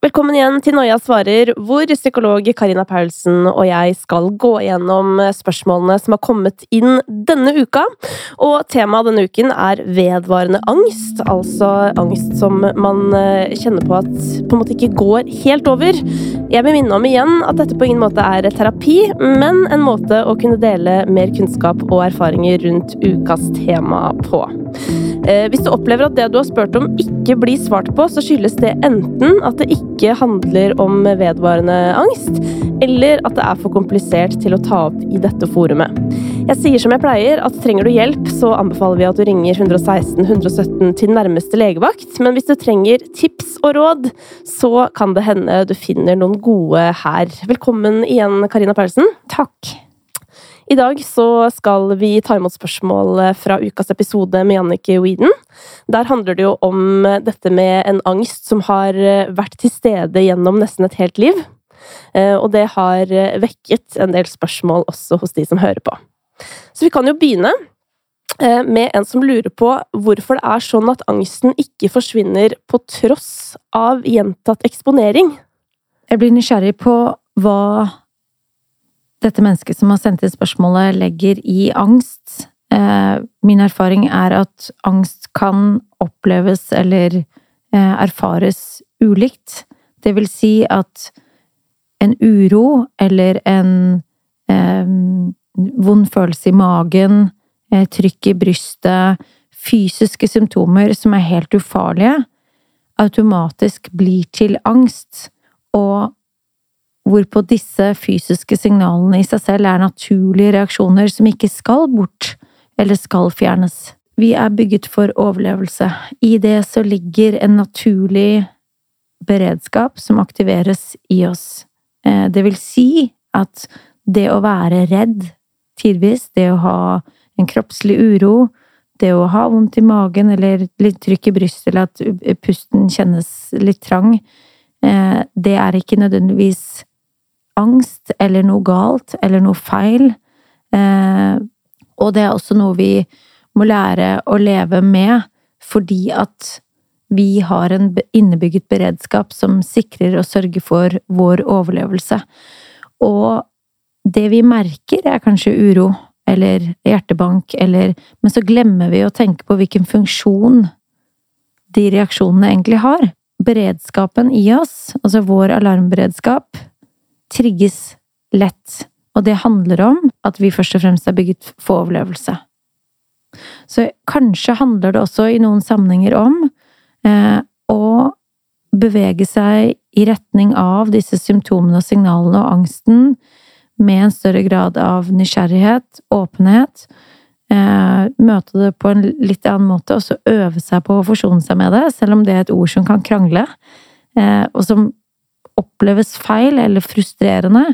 Velkommen igjen til Noia svarer, hvor psykolog Karina Paulsen og jeg skal gå gjennom spørsmålene som har kommet inn denne uka. Og temaet denne uken er vedvarende angst, altså angst som man eh, kjenner på at på en måte ikke går helt over. Jeg vil minne om igjen at dette på ingen måte er terapi, men en måte å kunne dele mer kunnskap og erfaringer rundt ukas tema på. Eh, hvis du opplever at det du har spurt om ikke blir svart på, så skyldes det enten at det ikke handler om vedvarende angst, eller at det er for komplisert til å ta opp i dette forumet. Jeg sier som jeg pleier, at trenger du hjelp, så anbefaler vi at du ringer 116 117 til nærmeste legevakt, men hvis du trenger tips og råd, så kan det hende du finner noen gode her. Velkommen igjen, Karina Paulsen. Takk. I dag så skal vi ta imot spørsmål fra ukas episode med Jannicke Weeden. Der handler det jo om dette med en angst som har vært til stede gjennom nesten et helt liv. Eh, og det har vekket en del spørsmål også hos de som hører på. Så vi kan jo begynne eh, med en som lurer på hvorfor det er sånn at angsten ikke forsvinner på tross av gjentatt eksponering. Jeg blir nysgjerrig på hva dette mennesket som har sendt inn spørsmålet, legger i angst. Eh, min erfaring er at angst kan oppleves eller eh, erfares ulikt. Det vil si at en uro eller en eh, vond følelse i magen, trykk i brystet, fysiske symptomer som er helt ufarlige, automatisk blir til angst. Og hvorpå disse fysiske signalene i seg selv er naturlige reaksjoner som ikke skal bort eller skal fjernes. Vi er bygget for overlevelse. I det så ligger en naturlig beredskap som aktiveres i oss. Eh, det vil si at det å være redd tidvis, det å ha en kroppslig uro, det å ha vondt i magen eller litt trykk i brystet eller at pusten kjennes litt trang, eh, det er ikke nødvendigvis angst eller noe galt eller noe feil. Eh, og det er også noe vi må lære å leve med, fordi at vi har en innebygget beredskap som sikrer og sørger for vår overlevelse. Og det vi merker, er kanskje uro eller hjertebank, eller Men så glemmer vi å tenke på hvilken funksjon de reaksjonene egentlig har. Beredskapen i oss, altså vår alarmberedskap, trigges lett, og det handler om at vi først og fremst er bygget for overlevelse. Så kanskje handler det også i noen sammenhenger om eh, å bevege seg i retning av disse symptomene og signalene og angsten med en større grad av nysgjerrighet, åpenhet, eh, møte det på en litt annen måte, og så øve seg på å forsone seg med det, selv om det er et ord som kan krangle, eh, og som oppleves feil eller frustrerende.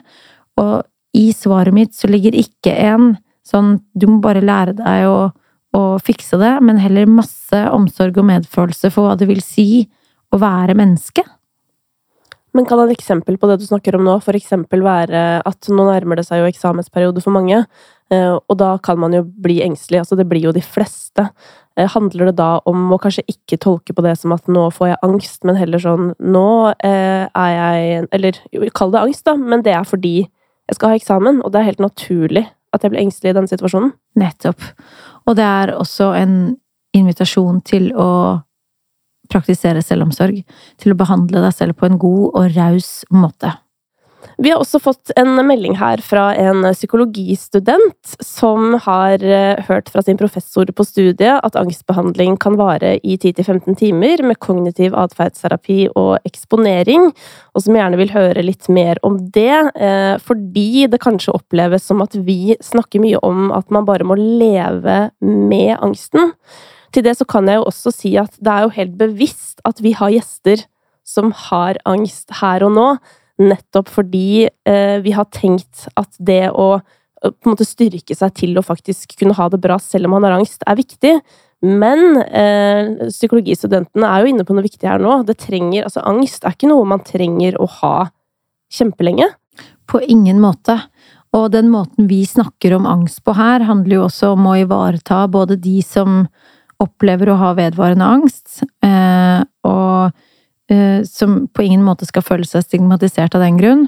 Og i svaret mitt så ligger ikke en sånn du må bare lære deg å, å fikse det, men heller masse omsorg og medfølelse for hva det vil si å være menneske. Men kan et eksempel på det du snakker om nå, eksempel være at nå nærmer det seg jo eksamensperiode for mange, og da kan man jo bli engstelig. Altså, det blir jo de fleste. Eh, handler det da om å kanskje ikke tolke på det som at nå får jeg angst, men heller sånn nå eh, er jeg Eller kall det angst, da, men det er fordi jeg skal ha eksamen, og det er helt naturlig at jeg blir engstelig i denne situasjonen. Nettopp. Og det er også en invitasjon til å praktisere selvomsorg. Til å behandle deg selv på en god og raus måte. Vi har også fått en melding her fra en psykologistudent som har eh, hørt fra sin professor på studiet at angstbehandling kan vare i 10-15 timer med kognitiv atferdsterapi og eksponering, og som gjerne vil høre litt mer om det, eh, fordi det kanskje oppleves som at vi snakker mye om at man bare må leve med angsten. Til det så kan jeg jo også si at det er jo helt bevisst at vi har gjester som har angst her og nå nettopp fordi eh, vi har tenkt at det å på en måte styrke seg til å faktisk kunne ha det bra selv om man har angst, er viktig. Men eh, psykologistudentene er jo inne på noe viktig her nå. Det trenger, altså Angst er ikke noe man trenger å ha kjempelenge. På ingen måte. Og den måten vi snakker om angst på her, handler jo også om å ivareta både de som opplever å ha vedvarende angst, eh, og eh, som på ingen måte skal føle seg stigmatisert av den grunn.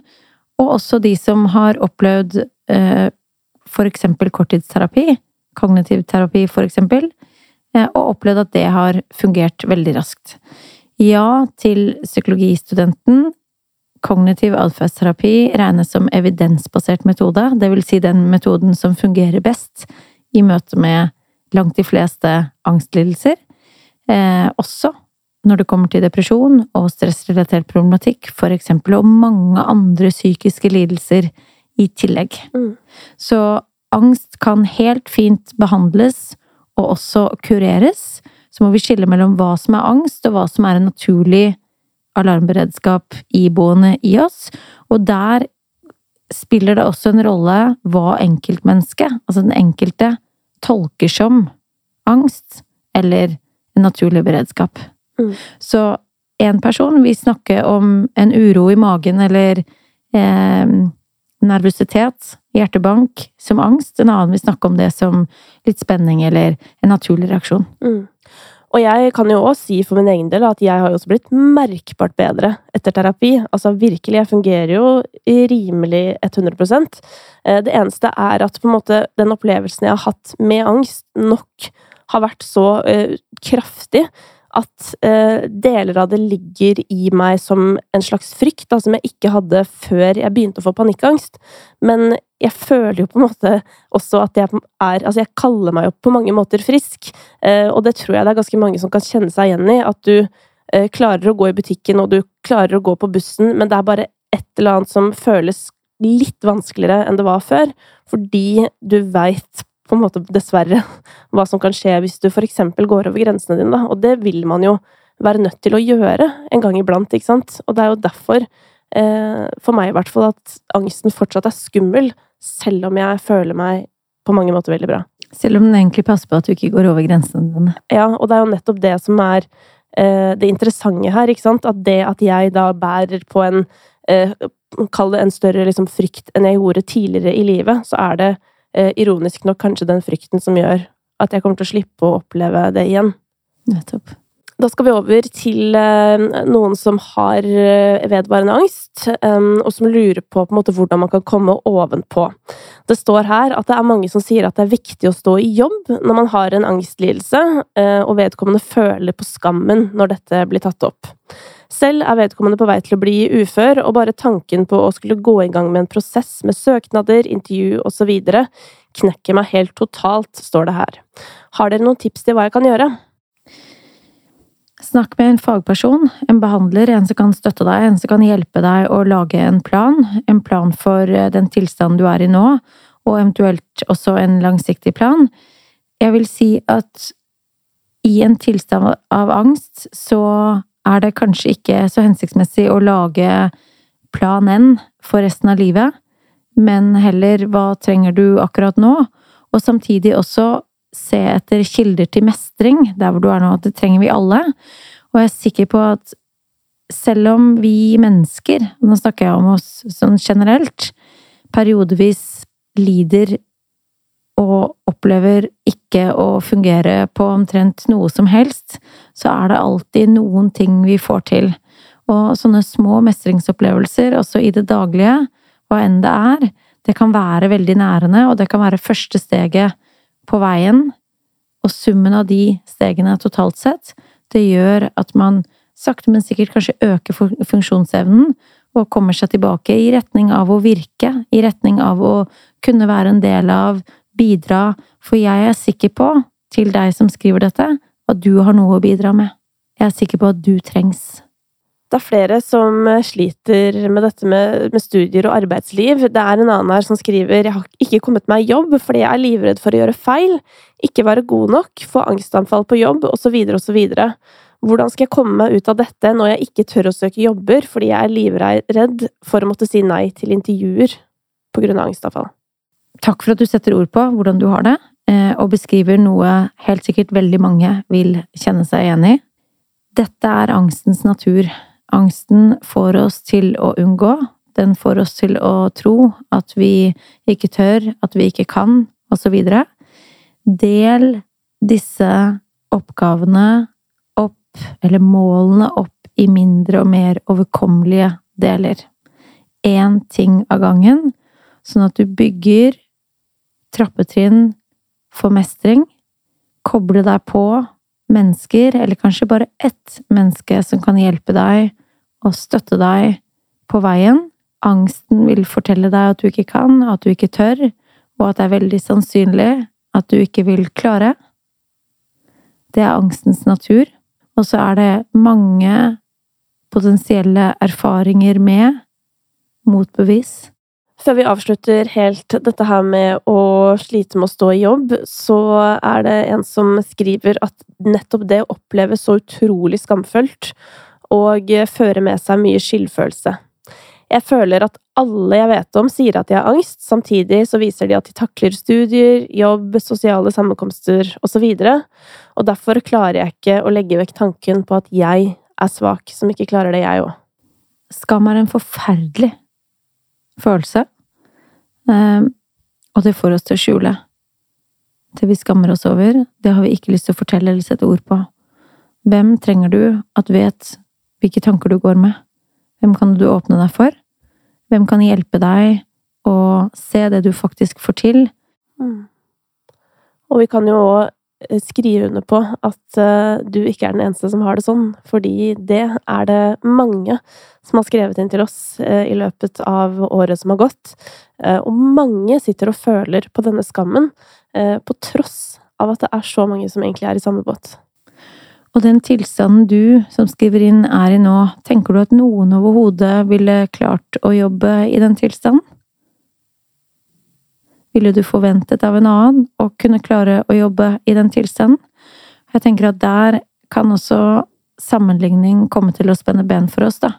Og også de som har opplevd f.eks. for eksempel korttidsterapi, kognitiv terapi eksempel, eh, og opplevd at det har fungert veldig raskt. Ja til psykologistudenten. Kognitiv atferdsterapi regnes som evidensbasert metode, vil si den metoden som fungerer best i møte med langt de fleste angstlidelser. Eh, også når det kommer til depresjon og stressrelatert problematikk, for eksempel, og mange andre psykiske lidelser i tillegg. Mm. Så angst kan helt fint behandles og også kureres. Så må vi skille mellom hva som er angst, og hva som er en naturlig alarmberedskap iboende i oss. Og der spiller det også en rolle hva enkeltmennesket, altså den enkelte, tolker som angst eller en naturlig beredskap. Mm. Så en person vil snakke om en uro i magen eller eh, nervøsitet, hjertebank, som angst. En annen vil snakke om det som litt spenning eller en naturlig reaksjon. Mm. Og jeg kan jo også si for min egen del at jeg har også blitt merkbart bedre etter terapi. Altså virkelig, jeg fungerer jo rimelig 100 Eh, Det eneste er at på en måte den opplevelsen jeg har hatt med angst, nok har vært så eh, kraftig at eh, deler av det ligger i meg som en slags frykt, da, som jeg ikke hadde før jeg begynte å få panikkangst. Men jeg føler jo på en måte også at jeg er Altså, jeg kaller meg jo på mange måter frisk, eh, og det tror jeg det er ganske mange som kan kjenne seg igjen i. At du eh, klarer å gå i butikken, og du klarer å gå på bussen, men det er bare et eller annet som føles litt vanskeligere enn det var før, fordi du veit på en måte, dessverre, hva som kan skje hvis du eksempel går over grensene dine, da. Og det vil man jo være nødt til å gjøre en gang iblant, ikke sant? Og det er jo derfor, eh, for meg i hvert fall, at angsten fortsatt er skummel, selv om jeg føler meg på mange måter veldig bra. Selv om den egentlig passer på at du ikke går over grensene dine. Ja, og det er jo nettopp det som er eh, det interessante her, ikke sant? At det at jeg da bærer på en eh, Kall det en større liksom, frykt enn jeg gjorde tidligere i livet, så er det ironisk nok kanskje den frykten som gjør at jeg kommer til å slippe å oppleve det igjen. Nettopp. Da skal vi over til eh, noen som har eh, vedvarende angst, eh, og som lurer på, på måte, hvordan man kan komme ovenpå. Det står her at det er mange som sier at det er viktig å stå i jobb når man har en angstlidelse, og vedkommende føler på skammen når dette blir tatt opp. Selv er vedkommende på vei til å bli ufør, og bare tanken på å skulle gå i gang med en prosess med søknader, intervju osv. knekker meg helt totalt, står det her. Har dere noen tips til hva jeg kan gjøre? Snakk med en fagperson, en behandler, en som kan støtte deg, en som kan hjelpe deg å lage en plan. En plan for eh, den tilstanden du er i nå, og eventuelt også en langsiktig plan. Jeg vil si at i en tilstand av angst så er det kanskje ikke så hensiktsmessig å lage plan N for resten av livet, men heller hva trenger du akkurat nå, og samtidig også se etter kilder til mestring der hvor du er nå. Det trenger vi alle. Og jeg er sikker på at selv om vi mennesker, nå snakker jeg om oss sånn generelt, periodevis lider og opplever ikke å fungere på omtrent noe som helst, så er det alltid noen ting vi får til. Og sånne små mestringsopplevelser, også i det daglige, hva enn det er, det kan være veldig nærende, og det kan være første steget på veien. Og summen av de stegene totalt sett, det gjør at man sakte, men sikkert kanskje øker funksjonsevnen og kommer seg tilbake i retning av å virke, i retning av å kunne være en del av, bidra, for jeg er sikker på, til deg som skriver dette, at du har noe å bidra med. Jeg er sikker på at du trengs. Det er flere som sliter med dette med, med, studier og arbeidsliv. Det er en annen her som skriver jeg har ikke kommet meg i jobb fordi jeg er livredd for å gjøre feil, ikke være god nok, få angstanfall på jobb, osv., osv. Hvordan skal jeg komme meg ut av dette når jeg ikke tør å søke jobber fordi jeg er livredd for å måtte si nei til intervjuer av angstanfall? Takk for at du setter ord på hvordan du har det, eh, og beskriver noe helt sikkert veldig mange vil kjenne seg igjen i. Dette er angstens natur. Angsten får oss til å unngå. Den får oss til å tro at vi ikke tør, at vi ikke kan, osv. Del disse oppgavene opp, eller målene opp i mindre og mer overkommelige deler. Én ting av gangen, sånn at du bygger trappetrinn for mestring. Koble deg på mennesker, eller kanskje bare ett menneske som kan hjelpe deg og støtte deg på veien. Angsten vil fortelle deg at du ikke kan, at du ikke tør, og at det er veldig sannsynlig at du ikke vil klare. Det er angstens natur. Og så er det mange potensielle erfaringer med motbevis. Før vi avslutter helt dette her med å slite med å stå i jobb, så er det en som skriver at nettopp det oppleves så utrolig skamfølt og fører med seg mye skyldfølelse. Jeg føler at alle jeg vet om, sier at de har angst, samtidig så viser de at de takler studier, jobb, sosiale sammenkomster osv., og, og derfor klarer jeg ikke å legge vekk tanken på at jeg er svak, som ikke klarer det, jeg òg. Skam er en forferdelig følelse. Ehm, og det får oss til å skjule. Det vi skammer oss over, det har vi ikke lyst til å fortelle eller sette ord på. Hvem trenger du at vet hvilke tanker du går med? Hvem kan du åpne deg for? Hvem kan hjelpe deg å se det du faktisk får til? Mm. Og vi kan jo òg Eh, skrive under på at uh, du ikke er den eneste som har det sånn, fordi det er det mange som har skrevet inn til oss uh, i løpet av året som har gått. Uh, og mange sitter og føler på denne skammen, på tross av at det er så mange som egentlig er i samme båt. Og den tilstanden du som skriver inn er i nå, tenker du at noen overhodet ville klart å jobbe i den tilstanden? ville du forventet av en annen å kunne klare å jobbe i den tilstanden? Jeg tenker at der kan også sammenligning komme til å spenne ben for oss, da.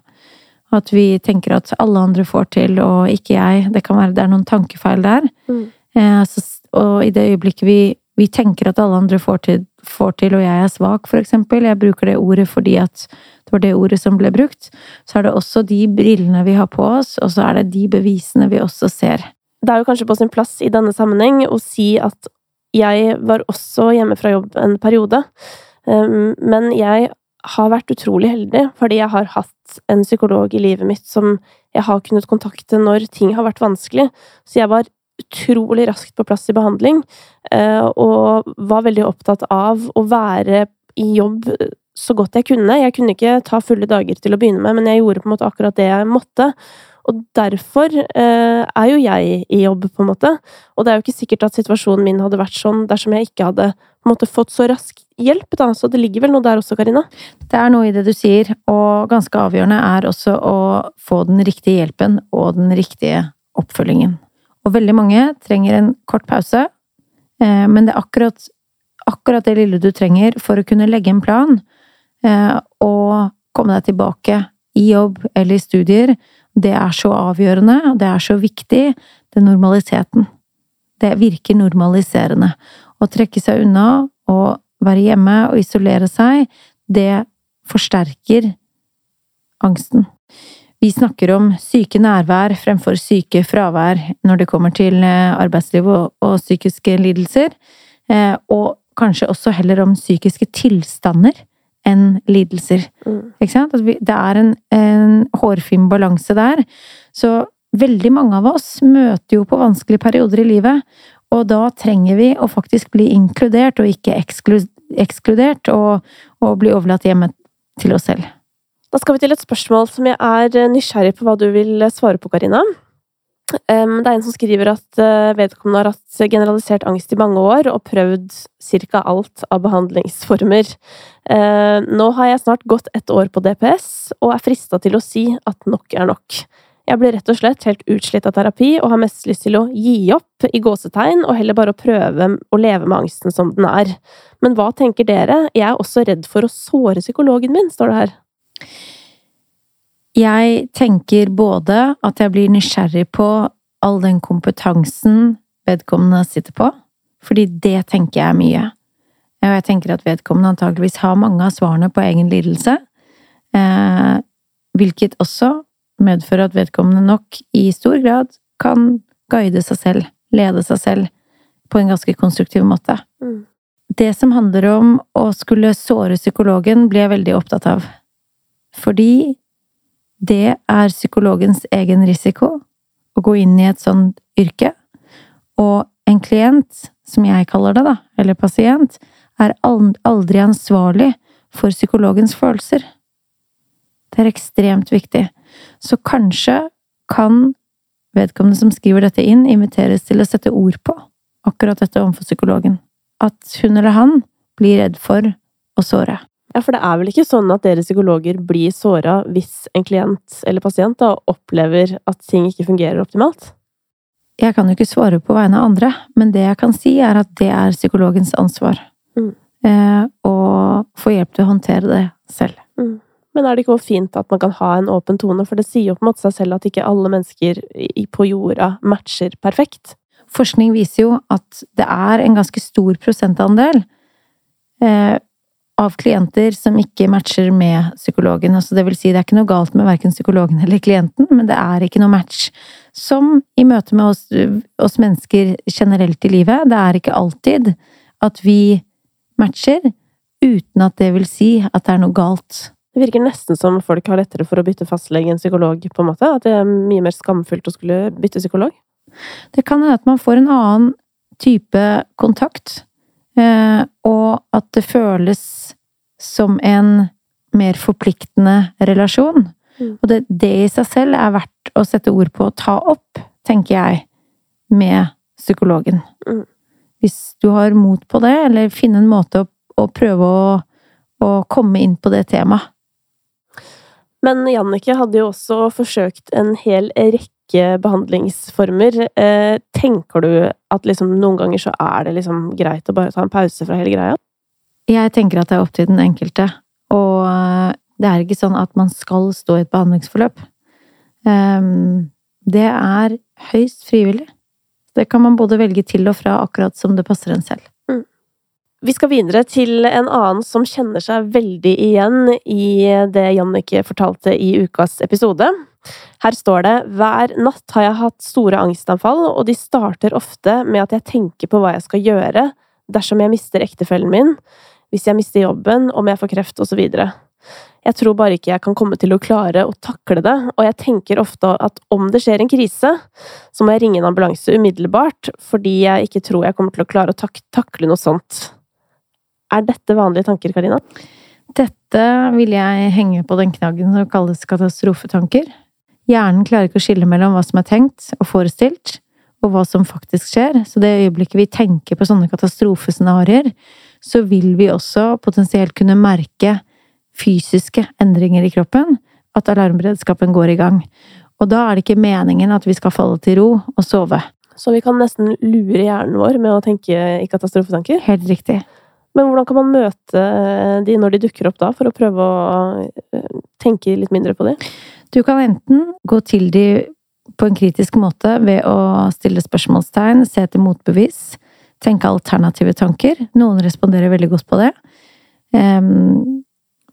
At vi tenker at alle andre får til, og ikke jeg. Det kan være det er noen tankefeil der. Mm. Eh, så, og i det øyeblikket vi, vi, tenker at alle andre får til, får til, og jeg er svak, for eksempel, jeg bruker det ordet fordi at det var det ordet som ble brukt, så er det også de brillene vi har på oss, og så er det de bevisene vi også ser. Det er jo kanskje på sin plass i denne sammenheng å si at jeg var også hjemme fra jobb en periode, ehm, men jeg har vært utrolig heldig fordi jeg har hatt en psykolog i livet mitt som jeg har kunnet kontakte når ting har vært vanskelig. Så jeg var utrolig raskt på plass i behandling, eh, og var veldig opptatt av å være i jobb så godt jeg kunne. Jeg kunne ikke ta fulle dager til å begynne med, men jeg gjorde på en måte akkurat det jeg måtte. Og derfor eh, er jo jeg i jobb, på en måte. Og det er jo ikke sikkert at situasjonen min hadde vært sånn dersom jeg ikke hadde måte fått så rask hjelp, da. Så det ligger vel noe der også, Karina? Det er noe i det du sier, og ganske avgjørende er også å få den riktige hjelpen og den riktige oppfølgingen. Og veldig mange trenger en kort pause, eh, men det er akkurat, akkurat det lille du trenger for å kunne legge en plan eh, og komme deg tilbake i jobb eller i studier det er så avgjørende, det er så viktig, det normaliteten. Det virker normaliserende. Å trekke seg unna og være hjemme og isolere seg, det forsterker angsten. Vi snakker om syke nærvær fremfor syke fravær når det kommer til eh, arbeidsliv og, og psykiske lidelser, eh, og kanskje også heller om psykiske tilstander enn lidelser. Mm. Ikke sant? Det er en, en hårfin balanse der. Så veldig mange av oss møter jo på vanskelige perioder i livet, og da trenger vi å faktisk bli inkludert og ikke ekskludert, og, og bli overlatt hjemme til oss selv. Da skal vi til et spørsmål som jeg er nysgjerrig på hva du vil svare på, Karina. Det er en som skriver at eh, vedkommende har hatt generalisert angst i mange år og prøvd ca. alt av behandlingsformer. Eh, nå har jeg snart gått et år på DPS og er frista til å si at nok er nok. Jeg blir rett og slett helt utslitt av terapi og har mest lyst til å gi opp i gåsetegn og heller bare å prøve å leve med angsten som den er. Men hva tenker dere? Jeg er også redd for å såre psykologen min, står det her. Jeg tenker både at jeg blir nysgjerrig på all den kompetansen vedkommende sitter på, fordi det tenker jeg mye. Og jeg tenker at vedkommende antakeligvis har mange av svarene på egen lidelse, eh, hvilket også medfører at vedkommende nok i stor grad kan guide seg selv, lede seg selv, på en ganske konstruktiv måte. Mm. Det som handler om å skulle såre psykologen, blir jeg veldig opptatt av. Fordi det er psykologens egen risiko å gå inn i et sånt yrke. Og en klient, som jeg kaller det, da, eller pasient, er aldri ansvarlig for psykologens følelser. Det er ekstremt viktig. Så kanskje kan vedkommende som skriver dette inn, inviteres til å sette ord på akkurat dette overfor psykologen. At hun eller han blir redd for å såre. Ja, for det er vel ikke sånn at dere psykologer blir såra hvis en klient eller pasient da opplever at ting ikke fungerer optimalt? Jeg kan jo ikke svare på vegne av andre, men det jeg kan si, er at det er psykologens ansvar. Mm. Eh, å få hjelp til å håndtere det selv. Mm. Men er det ikke også fint at man kan ha en åpen tone, for det sier jo på en måte seg selv at ikke alle mennesker på jorda matcher perfekt? Forskning viser jo at det er en ganske stor prosentandel eh, av klienter som ikke matcher med psykologen. Altså det vil si, det er ikke noe galt med verken psykologen eller klienten, men det er ikke noe match. Som i møte med oss, oss mennesker generelt i livet, det er ikke alltid at vi matcher uten at det vil si at det er noe galt. Det virker nesten som folk har lettere for å bytte fastlege enn psykolog, på en måte? At det er mye mer skamfullt å skulle bytte psykolog? Det kan hende at man får en annen type kontakt, og at det føles som en mer forpliktende relasjon. Mm. Og det, det, i seg selv er verdt å sette ord på og ta opp, tenker jeg, med psykologen. Mm. Hvis du har mot på det, eller finne en måte å, å prøve å, å komme inn på det temaet. Men Jannicke hadde jo også forsøkt en hel rekke behandlingsformer. Eh, tenker du at liksom noen ganger så er det liksom greit å bare ta en pause fra hele greia? Jeg tenker at det er opp til den enkelte. Og eh, det er ikke sånn at man skal stå i et behandlingsforløp. Ehm, det er høyst frivillig. Det kan man både velge til og fra, akkurat som det passer en selv. Vi skal videre til en annen som kjenner seg veldig igjen i det Jannicke fortalte i ukas episode. Her står det hver natt har jeg hatt store angstanfall, og de starter ofte med at jeg tenker på hva jeg skal gjøre dersom jeg mister ektefellen min, hvis jeg mister jobben, om jeg får kreft, osv. Jeg tror bare ikke jeg kan komme til å klare å takle det, og jeg tenker ofte at om det skjer en krise, så må jeg ringe en ambulanse umiddelbart, fordi jeg ikke tror jeg kommer til å klare å tak takle noe sånt. Er dette vanlige tanker, Karina? Dette vil jeg henge på den knaggen som kalles katastrofetanker. Hjernen klarer ikke å skille mellom hva som er tenkt og forestilt, og hva som faktisk skjer. Så det øyeblikket vi tenker på sånne katastrofescenarioer, så vil vi også potensielt kunne merke fysiske endringer i kroppen, at alarmberedskapen går i gang. Og da er det ikke meningen at vi skal falle til ro og sove. Så vi kan nesten lure hjernen vår med å tenke i katastrofetanker? Helt riktig. Men hvordan kan man møte de når de dukker opp da, for å prøve å eh, tenke litt mindre på de? Du kan enten gå til de på en kritisk måte ved å stille spørsmålstegn, se etter motbevis, tenke alternative tanker. Noen responderer veldig godt på det. Um,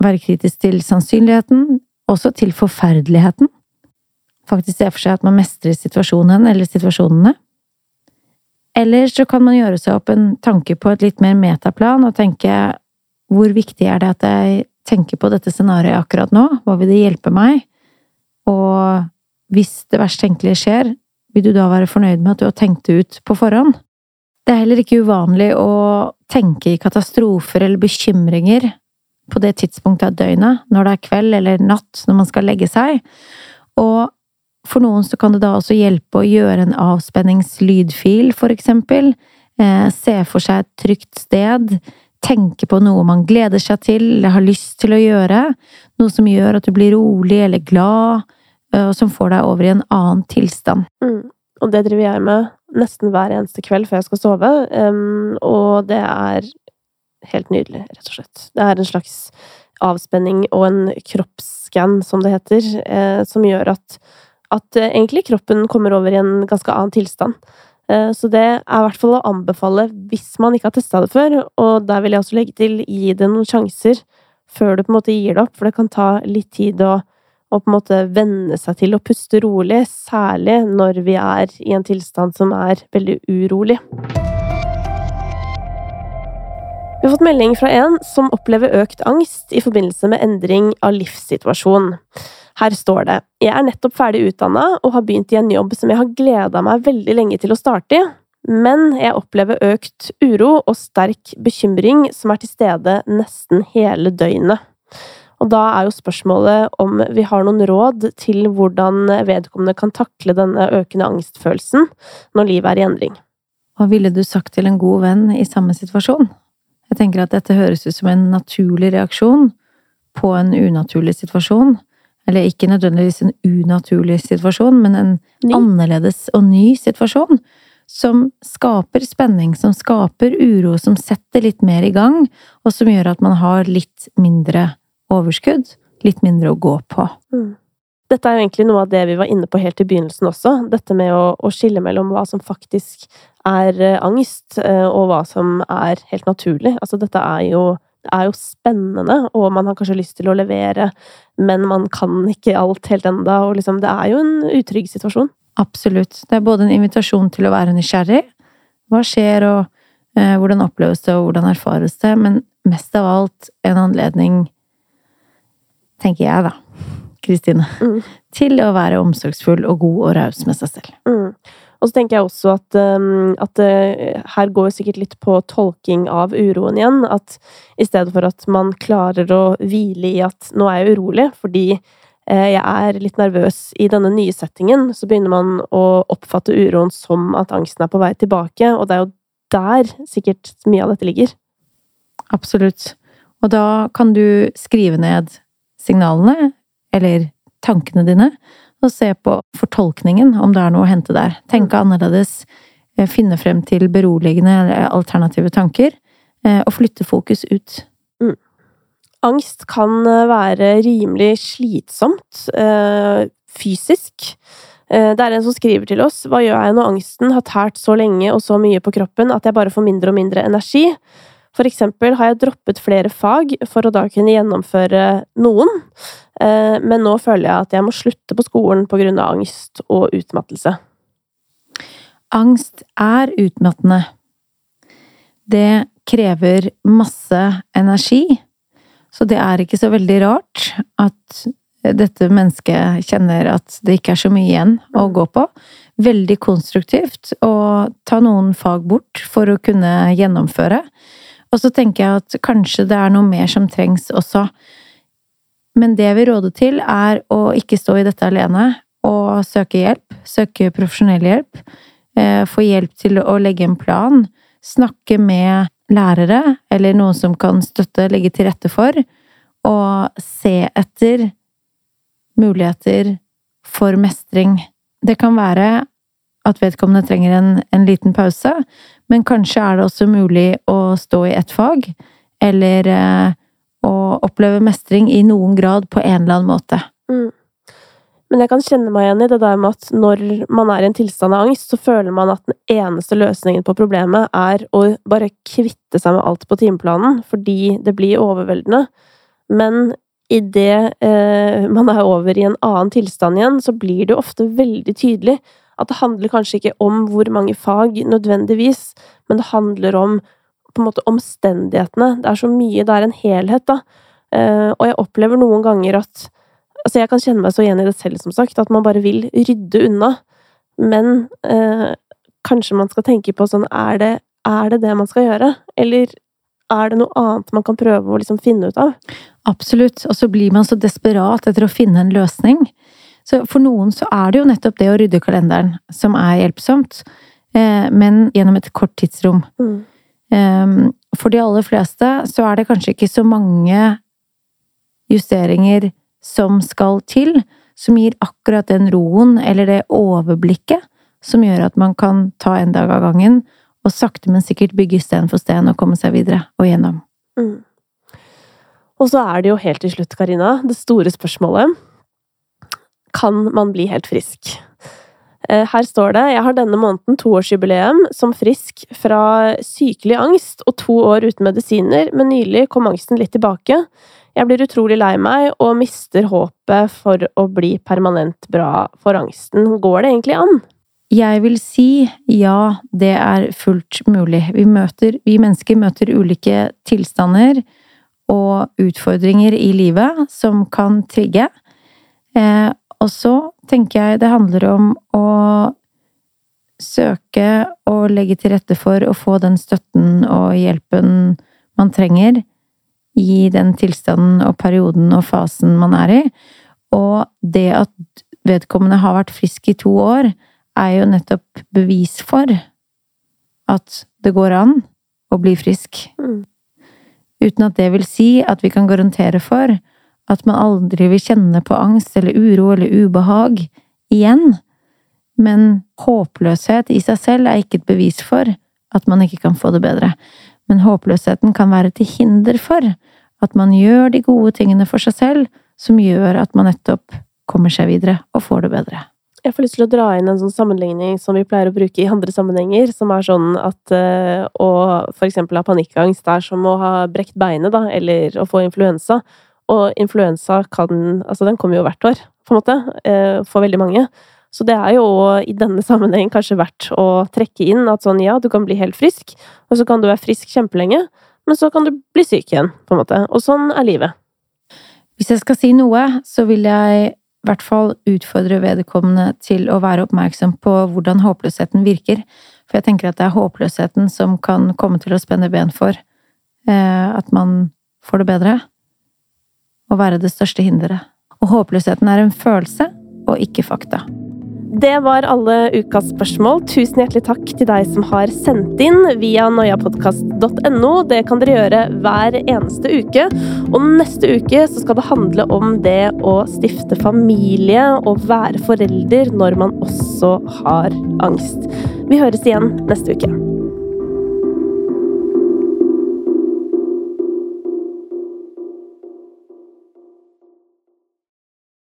være kritisk til sannsynligheten, også til forferdeligheten. Faktisk se for seg at man mestrer situasjonen eller situasjonene. Eller så kan man gjøre seg opp en tanke på et litt mer metaplan og tenke hvor viktig er det at jeg tenker på dette scenarioet akkurat nå? Hva vil det hjelpe meg? Og hvis det verst tenkelige skjer, vil du da være fornøyd med at du har tenkt det ut på forhånd? Det er heller ikke uvanlig å tenke i katastrofer eller bekymringer på det tidspunktet av døgnet, når det er kveld eller natt, når man skal legge seg. Og for noen så kan det da også hjelpe å gjøre en avspenningslydfil, for eksempel. Eh, se for seg et trygt sted. Tenke på noe man gleder seg til eller har lyst til å gjøre. Noe som gjør at du blir rolig eller glad, og som får deg over i en annen tilstand. Mm. Og det driver jeg med nesten hver eneste kveld før jeg skal sove, um, og det er helt nydelig, rett og slett. Det er en slags avspenning og en kroppsskann, som det heter, eh, som gjør at at eh, egentlig kroppen kommer over i en ganske annen tilstand. Eh, så det er i hvert fall å anbefale hvis man ikke har testa det før, og der vil jeg også legge til gi det noen sjanser før du på en måte gir det opp, for det kan ta litt tid å, å på en måte venne seg til å puste rolig, særlig når vi er i en tilstand som er veldig urolig. Vi har fått melding fra en som opplever økt angst i forbindelse med endring av livssituasjon. Her står det Jeg er nettopp ferdig utdanna og har begynt i en jobb som jeg har gleda meg veldig lenge til å starte i, men jeg opplever økt uro og sterk bekymring som er til stede nesten hele døgnet. Og da er jo spørsmålet om vi har noen råd til hvordan vedkommende kan takle denne økende angstfølelsen når livet er i endring. Hva ville du sagt til en god venn i samme situasjon? Jeg tenker at dette høres ut som en naturlig reaksjon på en unaturlig situasjon. Eller ikke nødvendigvis en unaturlig situasjon, men en ny. annerledes og ny situasjon. Som skaper spenning, som skaper uro, som setter litt mer i gang, og som gjør at man har litt mindre overskudd. Litt mindre å gå på. Mm. Dette er jo egentlig noe av det vi var inne på helt i begynnelsen også. Dette med å, å skille mellom hva som faktisk er uh, angst, uh, og hva som er helt naturlig. Altså, dette er jo, er jo spennende, og man har kanskje lyst til å levere, men man kan ikke alt helt enda, og liksom, det er jo en utrygg situasjon. Absolutt. Det er både en invitasjon til å være nysgjerrig. Hva skjer, og eh, hvordan oppleves det, og hvordan erfares det? Men mest av alt en anledning, tenker jeg, da Kristine. Mm. Til å være omsorgsfull og god og raus med seg selv. Mm. Og så tenker jeg også at, um, at uh, her går sikkert litt på tolking av uroen igjen. At i stedet for at man klarer å hvile i at nå er jeg urolig fordi uh, jeg er litt nervøs i denne nye settingen, så begynner man å oppfatte uroen som at angsten er på vei tilbake. Og det er jo der sikkert mye av dette ligger. Absolutt. Og da kan du skrive ned signalene, eller tankene dine, og se på fortolkningen, om det er noe å hente der. Tenke mm. annerledes, eh, finne frem til beroligende eller alternative tanker, eh, og flytte fokus ut. Mm. Angst kan eh, være rimelig slitsomt fysisk. Det er en som skriver til oss Hva gjør jeg når angsten har tært så lenge og så mye på kroppen at jeg bare får mindre og mindre energi? For eksempel har jeg droppet flere fag for å da kunne gjennomføre noen, eh, men nå føler jeg at jeg må slutte på skolen på grunn av angst og utmattelse. Angst er utmattende. Det krever masse energi, så det er ikke så veldig rart at dette mennesket kjenner at det ikke er så mye igjen å gå på. Veldig konstruktivt å ta noen fag bort for å kunne gjennomføre. Og så tenker jeg at kanskje det er noe mer som trengs også. Men det vi råder til, er å ikke stå i dette alene, og søke hjelp. Søke profesjonell hjelp. Eh, få hjelp til å legge en plan. Snakke med lærere, eller noen som kan støtte, legge til rette for. Og se etter muligheter for mestring. Det kan være at vedkommende trenger en, en liten pause, men kanskje er det også mulig å stå i ett fag, eller eh, å oppleve mestring i noen grad på en eller annen måte. Mm. Men jeg kan kjenne meg igjen i det der med at når man er i en tilstand av angst, så føler man at den eneste løsningen på problemet er å bare kvitte seg med alt på timeplanen, fordi det blir overveldende. Men idet eh, man er over i en annen tilstand igjen, så blir det ofte veldig tydelig at det handler kanskje ikke om hvor mange fag nødvendigvis, men det handler om på en måte omstendighetene. Det er så mye, det er en helhet, da. Uh, og jeg opplever noen ganger at Altså, jeg kan kjenne meg så igjen i det selv, som sagt, at man bare vil rydde unna. Men eh, kanskje man skal tenke på sånn Er det, er det det man skal gjøre? Eller er det noe annet man kan prøve å liksom finne ut av? Absolutt. Og så blir man så desperat etter å finne en løsning. Så for noen så er det jo nettopp det å rydde kalenderen som er hjelpsomt, eh, men gjennom et kort tidsrom. Mm. Ehm, for de aller fleste så er det kanskje ikke så mange justeringer som skal til, som gir akkurat den roen eller det overblikket som gjør at man kan ta en dag av gangen og sakte, men sikkert bygge sten for sten og komme seg videre og gjennom. Mm. Og så er det jo helt til slutt, Karina, det store spørsmålet kan man bli helt frisk. Eh, her står det jeg har denne måneden toårsjubileum som frisk fra sykelig angst og to år uten medisiner, men nylig kom angsten litt tilbake. Jeg blir utrolig lei meg og mister håpet for å bli permanent bra for angsten. Går det egentlig an? jeg vil si ja, det er fullt mulig. Vi, møter, vi mennesker møter ulike tilstander og utfordringer i livet som kan trigge. Eh, og så tenker jeg det handler om å søke og legge til rette for å få den støtten og hjelpen man trenger i den tilstanden og perioden og fasen man er i. Og det at vedkommende har vært frisk i to år, er jo nettopp bevis for at det går an å bli frisk. Mm. Uten at det vil si at vi kan garantere for at man aldri vil kjenne på angst eller uro eller ubehag igjen. Men håpløshet i seg selv er ikke et bevis for at man ikke kan få det bedre. Men håpløsheten kan være til hinder for at man gjør de gode tingene for seg selv, som gjør at man nettopp kommer seg videre og får det bedre. Jeg får lyst til å dra inn en sånn sammenligning som vi pleier å bruke i andre sammenhenger, som er sånn at uh, å for eksempel ha panikkangst er som å ha brekt beinet, da, eller å få influensa. Og influensa kan Altså, den kommer jo hvert år, på en måte, uh, for veldig mange. Så det er jo i denne sammenheng kanskje verdt å trekke inn at sånn, ja, du kan bli helt frisk, og så kan du være frisk kjempelenge, men så kan du bli syk igjen, på en måte. Og sånn er livet. Hvis jeg skal si noe, så vil jeg i hvert fall utfordre vedkommende til å være oppmerksom på hvordan håpløsheten virker. For jeg tenker at det er håpløsheten som kan komme til å spenne ben for eh, at man får det bedre, og være det største hinderet. Og håpløsheten er en følelse og ikke fakta. Det var alle ukas spørsmål. Tusen hjertelig takk til deg som har sendt inn via noiapodkast.no. Det kan dere gjøre hver eneste uke. Og neste uke så skal det handle om det å stifte familie og være forelder når man også har angst. Vi høres igjen neste uke.